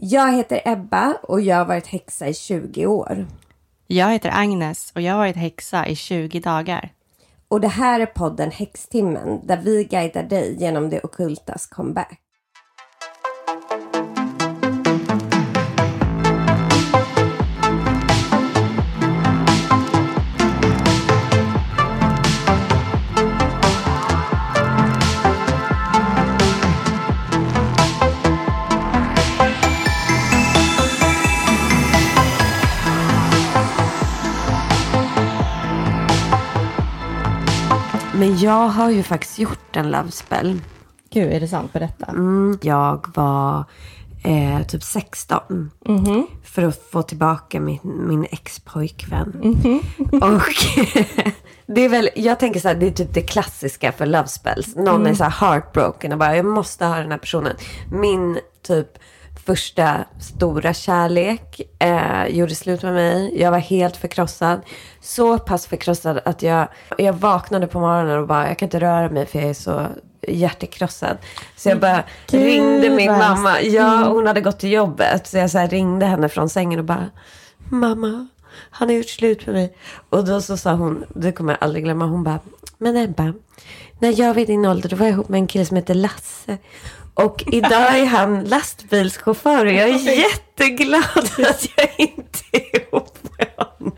Jag heter Ebba och jag har varit häxa i 20 år. Jag heter Agnes och jag har varit häxa i 20 dagar. Och det här är podden Häxtimmen där vi guidar dig genom det okultas comeback. Men jag har ju faktiskt gjort en love spell. Gud, är det sant? Berätta. Mm, jag var eh, typ 16. För att få tillbaka min, min ex-pojkvän. Och det är väl, jag tänker så här, det är typ det klassiska för love spells. Någon är så här heartbroken och bara, jag måste ha den här personen. Min typ första stora kärlek eh, gjorde slut med mig. Jag var helt förkrossad. Så pass förkrossad att jag, jag vaknade på morgonen och bara, jag kan inte röra mig för jag är så hjärtekrossad. Så jag bara Gud, ringde min vad mamma. Ja, hon hade gått till jobbet. Så jag så ringde henne från sängen och bara, mamma, han har gjort slut med mig. Och då så sa hon, det kommer jag aldrig glömma, hon bara, men Ebba, när jag var i din ålder då var jag ihop med en kille som heter Lasse. Och idag är han lastbilschaufför och jag är jätteglad att jag inte är ihop med honom.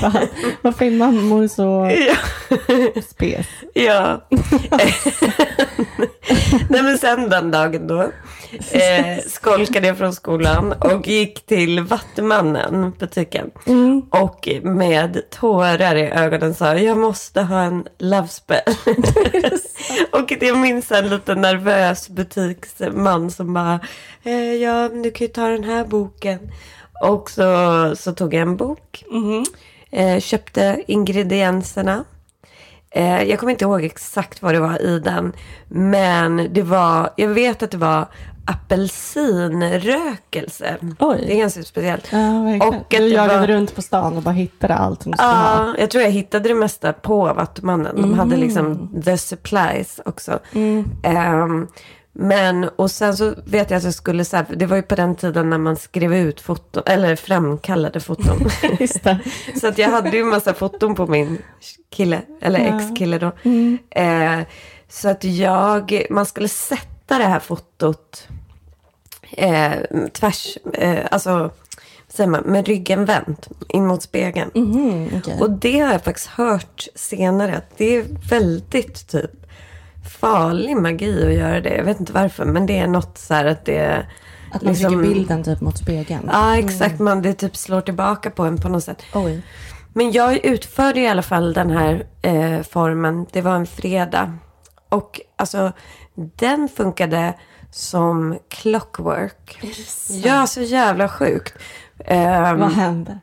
Fan, Varför är mammor så spes? Ja. Nej men sen den dagen då eh, skolkade jag från skolan och gick till Vattumannen, butiken. Och med tårar i ögonen sa jag måste ha en love spell. och jag minns en liten nervös butiksman som bara, eh, ja du kan ju ta den här boken. Och så, så tog jag en bok, eh, köpte ingredienserna. Eh, jag kommer inte ihåg exakt vad det var i den. Men det var, jag vet att det var apelsinrökelse. Oj. Det är ganska speciellt. Ja, verkligen. Och att du jagade var- runt på stan och bara hittade allt som du skulle ha. Ja, jag tror jag hittade det mesta på Vattumannen. De hade Mm. liksom the supplies också. Ehm, men, och sen så vet jag att jag skulle, så här, det var ju på den tiden när man skrev ut foton, eller framkallade foton. Så att jag hade ju en massa foton på min kille, eller ex-kille då. Eh, så att jag, man skulle sätta det här fotot eh, tvärs, eh, alltså, man, med ryggen vänd in mot spegeln. Mhm, okej. Och det har jag faktiskt hört senare, att det är väldigt typ farlig magi att göra det. Jag vet inte varför, men det är något så här att det... Att man liksom- trycker bilden typ mot spegeln. Ja, exakt. Man, det typ slår tillbaka på en på något sätt. Oj. Men jag utförde i alla fall den här eh, formen. Det var en fredag. Och alltså, den funkade som clockwork. Ja, så jävla sjukt. Ehm, Vad hände?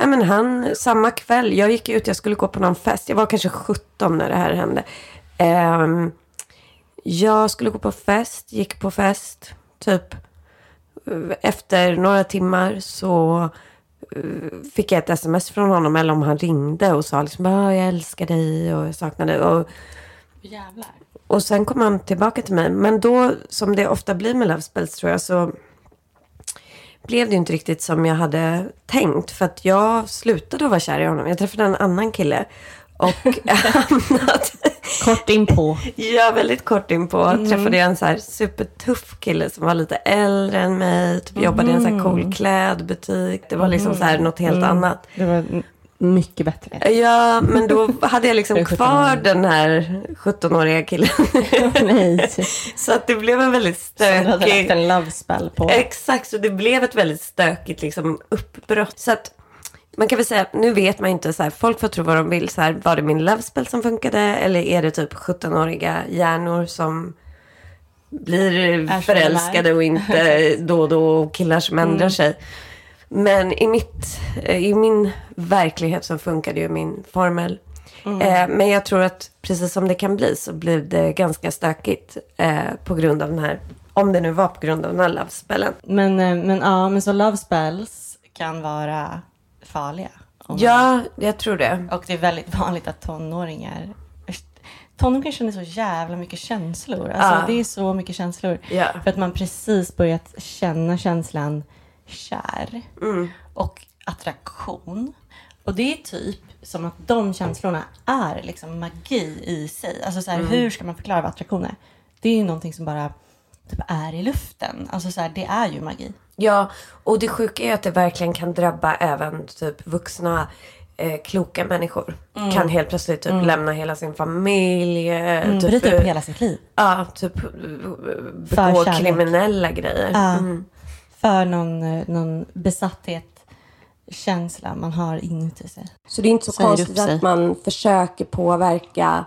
Nej, men han, samma kväll, jag gick ut, jag skulle gå på någon fest. Jag var kanske 17 när det här hände. Ehm, jag skulle gå på fest, gick på fest. Typ eh, efter några timmar så eh, fick jag ett sms från honom. Eller om han ringde och sa liksom, ah, jag älskar dig och jag saknar dig. Och, Jävlar. och sen kom han tillbaka till mig. Men då, som det ofta blir med Love Spells tror jag, så blev det ju inte riktigt som jag hade tänkt. För att jag slutade att vara kär i honom. Jag träffade en annan kille. Och hamnade, Kort inpå. ja väldigt kort inpå, träffade jag en så här supertuff kille som var lite äldre än mig. Typ jobbade i en så här cool klädbutik. Det var liksom så här något helt annat. Det var mycket bättre. Ja, men då hade jag liksom Det är 17 kvar den här 17-åriga killen. Nej. Så att det blev en väldigt Så du hade lagt stökig... en love spell på. Exakt, så det blev ett väldigt stökigt liksom, uppbrott. Så att man kan väl säga, nu vet man inte så här, folk får tro vad de vill. Så här, var det min love spell som funkade eller är det typ 17-åriga hjärnor som blir som förälskade och inte då och då killar som Mm. ändrar sig. Men i, mitt, eh, i min verklighet så funkade ju min formel. Mm. Eh, men jag tror att precis som det kan bli så blev det ganska stökigt eh, på grund av den här, om det nu var på grund av den här love spellen. Men, men, ja, men så love spells kan vara farliga. Ja, jag tror det. Och det är väldigt vanligt att tonåringar tonåringen känner så jävla mycket känslor. Alltså, Ja. Det är så mycket känslor. Ja. För att man precis börjat känna känslan kär och attraktion. Och det är typ som att de känslorna är liksom magi i sig. Alltså så här, hur ska man förklara vad attraktion är? Det är ju någonting som bara typ är i luften. Alltså så här, det är ju magi. Ja, och det sjuka är att det verkligen kan drabba även typ vuxna eh, kloka människor. Mm. Kan helt plötsligt typ lämna hela sin familj. eh, Mm, typ, bryta eh, upp hela sitt liv. Ja, typ eh, begå kriminella grejer. Ja, Mm. För någon, eh, någon besatthet känsla man har inuti sig. Så det är inte så upp konstigt att man försöker påverka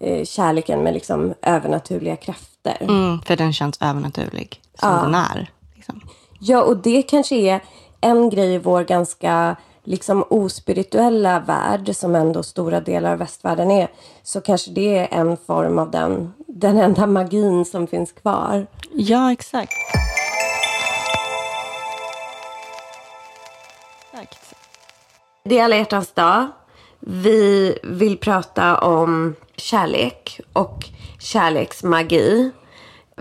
eh, kärleken med liksom övernaturliga krafter. Mm, för den känns övernaturlig som den är. Liksom. Ja, och det kanske är en grej i vår ganska liksom ospirituella värld som ändå stora delar av västvärlden är. Så kanske det är en form av den, den enda magin som finns kvar. Ja. Exakt. Det är alla hjärtans dag. Vi vill prata om kärlek och kärleksmagi.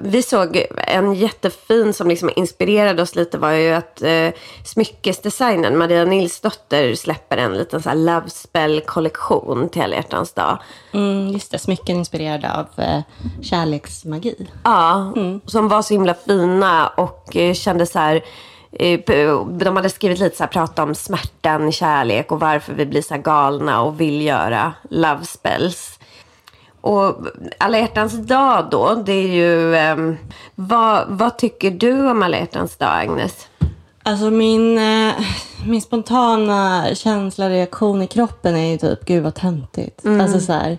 Vi såg en jättefin som liksom inspirerade oss lite var ju att eh, smyckesdesignen Maria Nilsdotter släpper en liten så här love spell kollektion till alla hjärtans dag. Mm, just det, smycken inspirerade av eh, kärleksmagi. Ja, som var så himla fina och eh, kände så här. Eh, De hade skrivit lite så här, prata om smärtan i kärlek och varför vi blir så här galna och vill göra love spells. Och alla hjärtans dag då, det är ju... ehm, vad, vad tycker du om alla hjärtans dag, Agnes? Alltså min, eh, min spontana känsla, reaktion i kroppen är ju typ, gud vad töntigt. Alltså så här,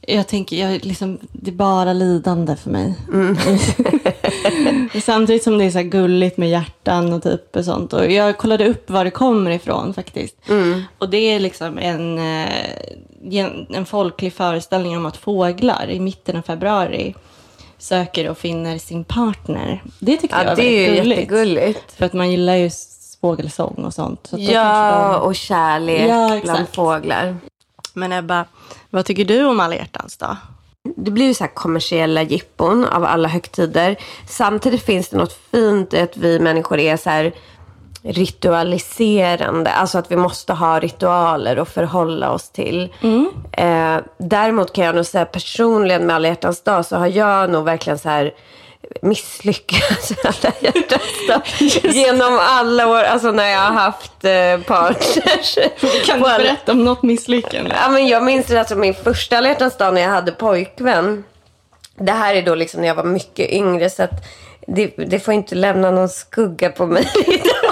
jag tänker, jag, liksom, det är bara lidande för mig. Samtidigt som det är så gulligt med hjärtan och typ och sånt. Och jag kollade upp var det kommer ifrån faktiskt. Och det är liksom en, eh, gen- en folklig föreställning om att fåglar i mitten av februari söker och finner sin partner. Det tyckte jag Ja, var det är gulligt. jättegulligt. För att man gillar ju fågelsång och sånt. Så Ja, de- och kärlek Ja, bland fåglar. Men Ebba, vad tycker du om alla hjärtans dag? Det blir ju så här kommersiella jippon av alla högtider. Samtidigt finns det något fint i att vi människor är så här ritualiserande. Alltså att vi måste ha ritualer att förhålla oss till. Eh, däremot kan jag nog säga personligen med alla hjärtans dag så har jag nog verkligen så här misslyckats med alla hjärtans. Genom alla år, alltså när jag har haft eh, partners. Kan du berätta om något misslyckande? Ja, men jag minns alltså min första alla hjärtans dag när jag hade pojkvän. Det här är då liksom när jag var mycket yngre så att det, det får inte lämna någon skugga på mig idag.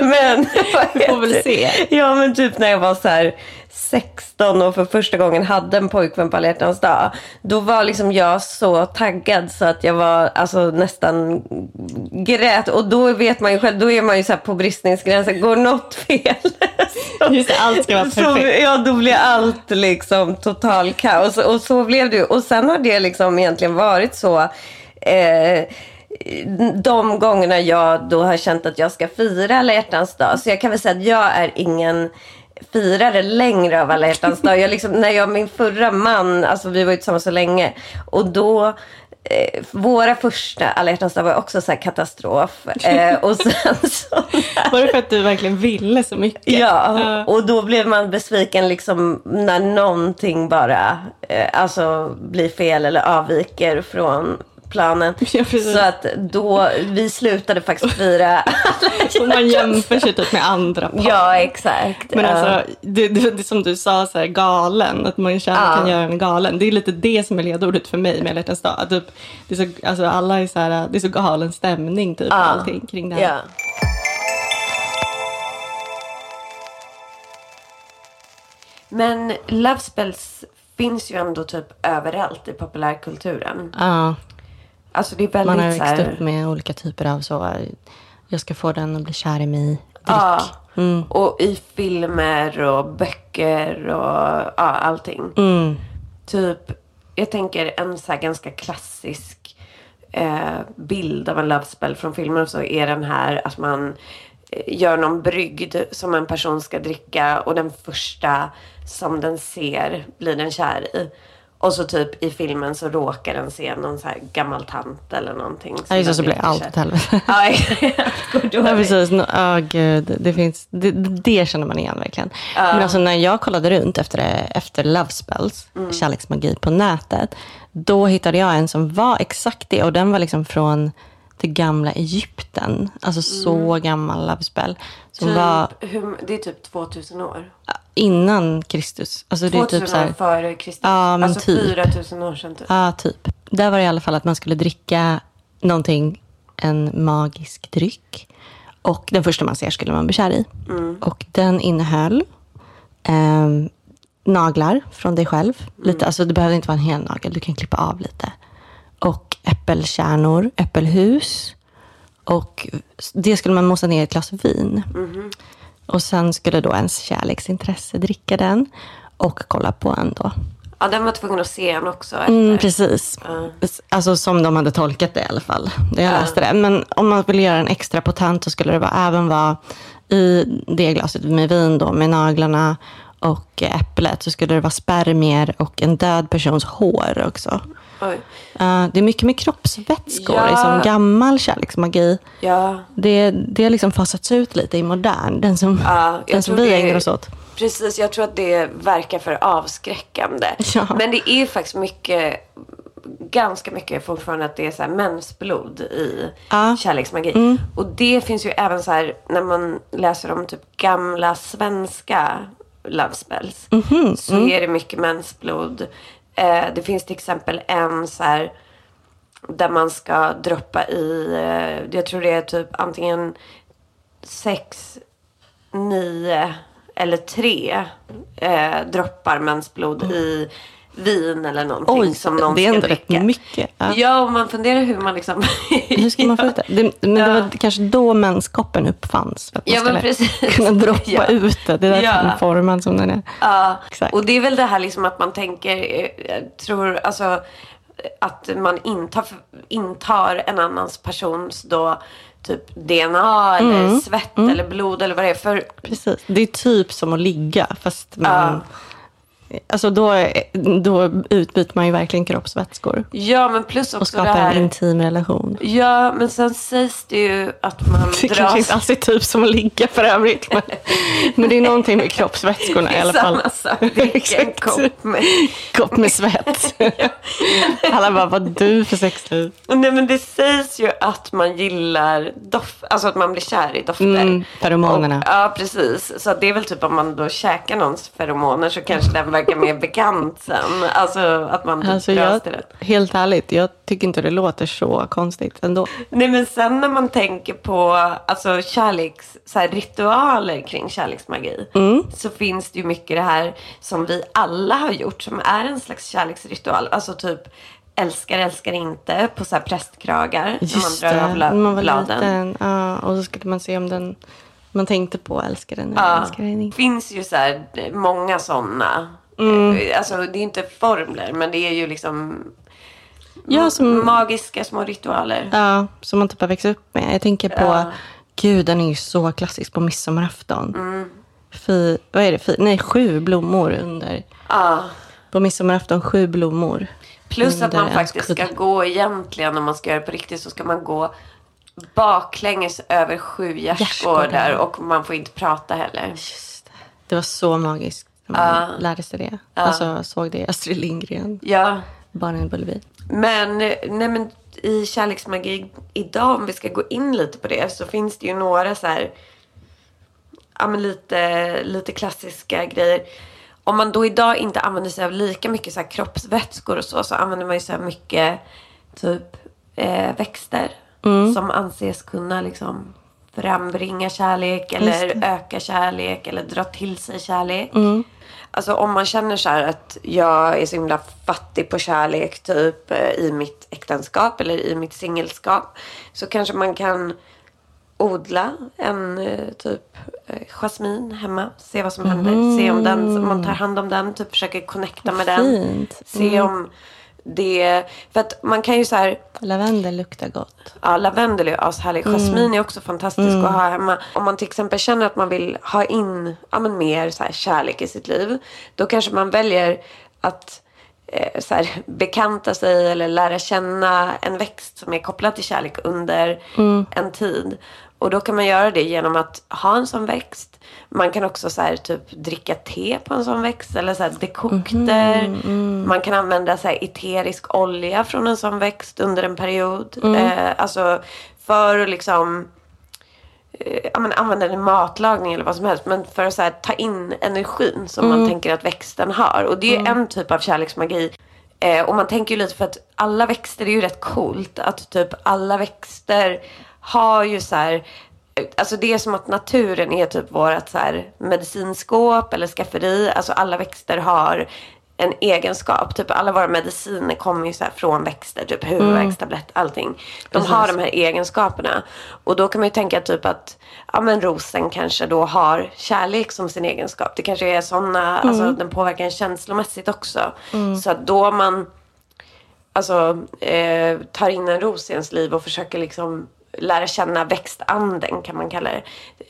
Men Vi får väl se. Ja men typ när jag var så här 16 och för första gången hade en pojkvän på alla dag. Då var liksom jag så taggad så att jag var alltså nästan grät. Och då vet man ju själv, då är man ju så på bristningsgränsen. Går något fel? så- Just allt ska vara så, perfekt. ja, då blir allt liksom total kaos. Och så blev det ju. Och sen har det liksom egentligen varit så. Eh, de gångerna jag då har känt att jag ska fira alla hjärtans dag. Så jag kan väl säga att jag är ingen firare längre av alla hjärtans dag. Jag liksom, när jag, min förra man, alltså vi var ju tillsammans så länge. Och då, eh, våra första alla hjärtans dag var också så här katastrof. Eh, och sen så Var det för att du verkligen ville så mycket? Ja, Ja. och då blev man besviken liksom när någonting bara eh, alltså, blir fel eller avviker från planen. Ja, så att då, vi slutade faktiskt fira. Och man jämför sig typ med andra par. ja, exakt. Men Ja. alltså, det, det, det som du sa, så här, galen, att man kärlek Ja. kan göra en galen. Det är lite det som är ledordet för mig med alla dag. Typ, det, är så, alltså, alla är så här, det är så galen stämning typ, Ja. allting kring det här. Ja. Men love spells finns ju ändå typ överallt i populärkulturen. Ja, Alltså det är väldigt man har växt här... upp med olika typer av så, jag ska få den att bli kär i mig. Ja, och i filmer och böcker och ja, allting. Mm. Typ, jag tänker en så ganska klassisk eh, bild av en love spell från filmer så är den här att man eh, gör någon brygd som en person ska dricka och den första som den ser blir den kär i. Och så typ i filmen så råkar den se någon så här gammal tant eller någonting. Ja, just det, så blir allt åt helvete. Ja, Ja, precis. No, ja, gud, det, finns, det, det känner man igen verkligen. Men alltså när jag kollade runt efter, efter Love Spells, kärleksmagi på nätet, då hittade jag en som var exakt det. Och den var liksom från det gamla Egypten. Alltså så gammal Love Spell. Som var Typ, hur, det är typ 2000 år. Innan Kristus. Alltså det är 2000 typ så här, år före Kristus. Ja, men alltså typ. 4000 år sedan typ. Ja, typ. Där var det i alla fall att man skulle dricka någonting, en magisk dryck. Och den första man ser skulle man bli kär i. Och den innehöll ehm, naglar från dig själv. Lite, alltså det behöver inte vara en hel nagel, du kan klippa av lite. Och äppelkärnor, äppelhus. Och det skulle man mosa ner i ett glas vin. Och sen skulle då ens kärleksintresse dricka den. Och kolla på en då. Ja, den var tvungen att se en också. Mm, precis. Alltså som de hade tolkat det i alla fall. Det jag läste det. Men om man ville göra en extra potent så skulle det vara, även vara i det glaset med vin då, med naglarna och äpplet så skulle det vara spermier och en död persons hår också. Eh, det är mycket med kroppsvätskor, Ja. liksom gammal kärleksmagi. Ja, Det, det har liksom fasats ut lite i modern, den som, Ja, den som vi ägnar oss åt. precis. Jag tror att det verkar för avskräckande. Ja. Men det är faktiskt mycket, ganska mycket fortfarande att det är så här mensblod i. Mm. kärleksmagi. Och det finns ju även så här när man läser om typ gamla svenska love spells. Mhm, Så mm. är det mycket mensblod. Eh, det finns till exempel en så här där man ska droppa i, eh, jag tror det är typ antingen sex, nio eller tre eh, droppar mensblod i vin eller någonting Mm. Oj, som någon det är ska ändå rätt mycket. Ja. Ja, och man funderar hur man liksom... Hur ska man få ut det? det men det Ja. var kanske då menskoppen uppfanns. För att man Ja, men skulle precis. kunna droppa Ja. ut det. Det är därför Ja. den är formad som den är. Ja, Exakt. och det är väl det här liksom att man tänker, eh, tror alltså att man intar, intar en annans persons då typ DNA eller Mm. svett eller blod eller vad det är. För Precis. Det är typ som att ligga, fast man... Alltså då, då utbyter man ju verkligen kroppsvätskor. ja, men plus Och också det skapar en här. intim relation. Ja, men sen sägs det ju att man Det kanske dras... inte alls är typ som att ligga för övrigt. Men, men det är någonting med kroppsvätskorna i alla fall. Samma sak. Dricka en Exakt. kopp med... Kopp med svett. Alla bara, vad du för sexliv. Nej, men det sägs ju att man gillar doft, alltså att man blir kär i dofter. Mm, feromonerna. Och, ja, precis. Så det är väl typ om man då käkar någons feromoner så kanske den verkar mer bekant sen. Alltså att man typ Alltså jag, det. helt ärligt, jag tycker inte det låter så konstigt ändå. Nej, men sen när man tänker på alltså, kärleks, så här, ritualer kring kärleksmagi. Mm. Så finns det ju mycket det här som vi alla har gjort som är en slags kärleksritual. Alltså typ älskar, älskar inte på så här prästkragar. Just när man drar av det, när man var bladen. liten. Ja, och så skulle man se om den man tänkte på älskar den eller Ja, älskar den det inte. finns ju så här, många sådana. Mm. Alltså det är inte formler men det är ju liksom Ja, som, magiska små ritualer. ja, som man typ har växt upp med. Jag tänker på, Ja. gud den är ju så klassisk på midsommarafton. Mm. Fy, vad är det? Fy, nej, sju blommor under. Ja. På midsommarafton, sju blommor. Plus att man faktiskt ska gå egentligen, om man ska göra det på riktigt, så ska man gå baklänges över sju Gärdsgårdar. och man får inte prata heller. Just det. det var så magiskt man lärde sig det. Alltså såg det i Astrid Lindgren, Ja, Barnen i Bullerby. men, nej men i kärleksmagi idag, om vi ska gå in lite på det, så finns det ju några så här, ja men lite, lite klassiska grejer. Om man då idag inte använder sig av lika mycket så här kroppsvätskor och så, så använder man ju så här mycket typ eh, växter som anses kunna liksom frambringa kärlek eller öka kärlek eller dra till sig kärlek. Alltså om man känner så här att jag är så himla fattig på kärlek typ eh, i mitt äktenskap eller i mitt singelskap så kanske man kan odla en eh, typ eh, jasmin hemma. Se vad som händer. Se om den, om man tar hand om den. Typ försöker connecta med den. Fint. Se om det, för att man kan ju så här, Lavendel luktar gott. ja lavendel är ashärlig. Jasmin är också fantastisk att ha hemma. Om man till exempel känner att man vill ha in ja, men mer så här, kärlek i sitt liv. Då kanske man väljer att eh, så här, bekanta sig eller lära känna en växt som är kopplad till kärlek under en tid. Och då kan man göra det genom att ha en sån växt. Man kan också så här, typ dricka te på en sån växt eller så här, dekokter. Man kan använda så här, eterisk olja från en sån växt under en period. Eh, alltså för att liksom eh, använda den i matlagning eller vad som helst. Men för att så här, ta in energin som man tänker att växten har. Och det är en typ av kärleksmagi. Eh, och man tänker ju lite för att alla växter, är ju rätt coolt att typ alla växter har ju så här Alltså det är som att naturen är typ vårt så här medicinskåp eller skafferi. Alltså alla växter har en egenskap. Typ alla våra mediciner kommer ju så från växter. Typ huvudvärkstablett, allting. De har de här egenskaperna. Och då kan man ju tänka typ att ja, men rosen kanske då har kärlek som sin egenskap. Det kanske är sådana, alltså den påverkar en känslomässigt också. Så att då man alltså, eh, tar in en ros i ens liv och försöker liksom lära känna växtanden kan man kalla det,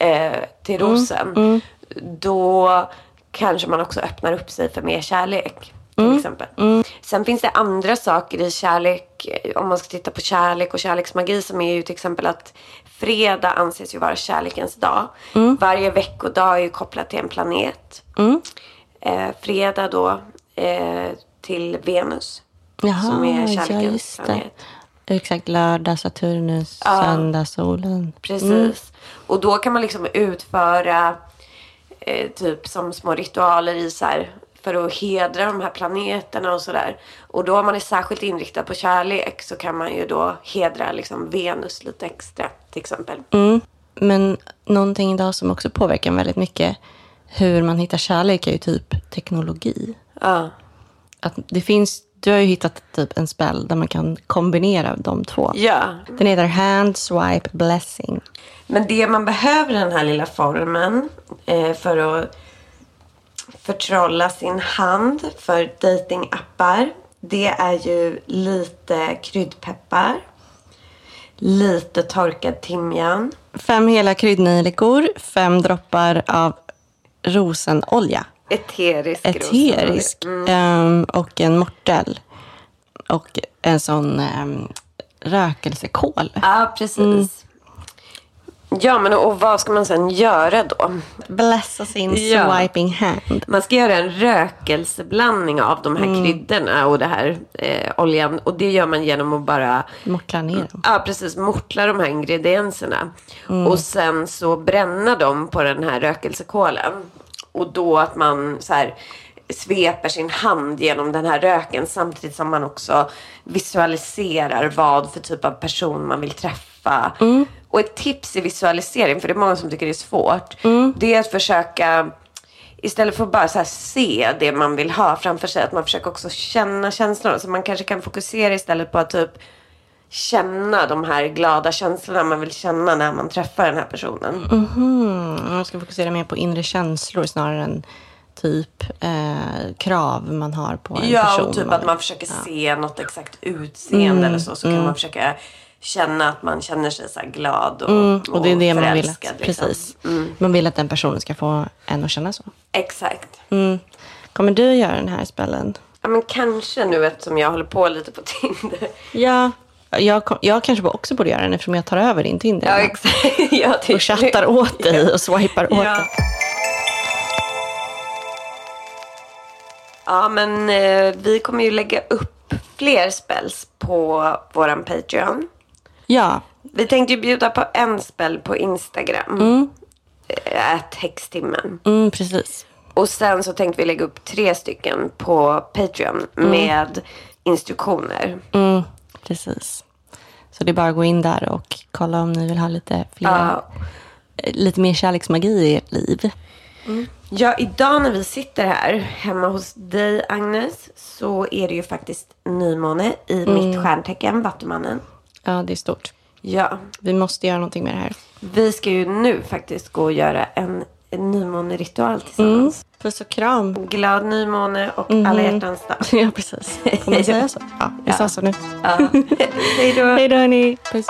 eh, till rosen. Då kanske man också öppnar upp sig för mer kärlek. Till exempel. Sen finns det andra saker i kärlek, eh, om man ska titta på kärlek och kärleksmagi som är ju till exempel att fredag anses ju vara kärlekens dag. Varje veckodag är ju kopplat till en planet. Eh, fredag då eh, till Venus. som är kärlekens planet. Exakt, lördag Saturnus, söndag solen. Precis. Och då kan man liksom utföra eh, typ som små ritualer i så här, för att hedra de här planeterna och sådär. Och då om man är särskilt inriktad på kärlek så kan man ju då hedra liksom Venus lite extra till exempel. Mm. Men någonting idag som också påverkar väldigt mycket hur man hittar kärlek är ju typ teknologi. Ja. Att det finns, du har ju hittat typ en spel där man kan kombinera de två. ja. Den heter Hand Swipe Blessing. Men det man behöver den här lilla formen eh, för att förtrolla sin hand för datingappar. Det är ju lite kryddpeppar. Lite torkad timjan. Fem hela kryddnejlikor, fem droppar av rosenolja. Eterisk Eterisk. ehm, och en mortel. Och en sån um, rökelsekål. Ja, precis. Ja, men och vad ska man sen göra då? Blessa sin Ja. swiping hand. Man ska göra en rökelseblandning av de här kryddorna och det här eh, oljan. Och det gör man genom att bara Mortla ner dem. Ja, precis. Mortla de här ingredienserna. Och sen så bränna dem på den här rökelsekolen. Och då att man så här sveper sin hand genom den här röken samtidigt som man också visualiserar vad för typ av person man vill träffa. Och ett tips i visualisering, för det är många som tycker det är svårt, det är att försöka Istället för att bara så se det man vill ha framför sig, att man försöker också känna känslorna. Så man kanske kan fokusera istället på att typ känna de här glada känslorna man vill känna när man träffar den här personen. Mm, man ska fokusera mer på inre känslor snarare än typ eh, krav man har på en ja, person. och typ att man försöker se något exakt utseende eller så. Så kan man försöka känna att man känner sig så glad och, Mm, och det är det man vill att, liksom. precis. Man vill att den personen ska få en att känna så. Exakt. Mm. Kommer du göra den här spellen? Ja, men kanske nu eftersom jag håller på lite på Tinder. Ja. Jag, jag kanske också borde göra den eftersom jag tar över din Tinder. Ja, exakt. Tycker och chattar åt dig och swipar åt Ja. dig. Ja, men eh, vi kommer ju lägga upp fler spells på våran Patreon. Ja. Vi tänkte ju bjuda på en spel på Instagram. Mm. Texttimmen. Mm, precis. Och sen så tänkte vi lägga upp tre stycken på Patreon med instruktioner. Mm, precis. Så det är bara att gå in där och kolla om ni vill ha lite fler, Ja. eh, lite mer kärleksmagi i ert liv. Ja, idag när vi sitter här hemma hos dig Agnes så är det ju faktiskt nymåne i mitt stjärntecken, Vattumannen. Ja, det är stort. Ja, Vi måste göra någonting med det här. vi ska ju nu faktiskt gå och göra en en nymåneritual tillsammans. Puss och kram. Glad nymåne och alla hjärtans dag. Ja, precis. Får man säga så? Ja, jag sa så nu. Ja. Hej då. Hej då, hörni. Puss.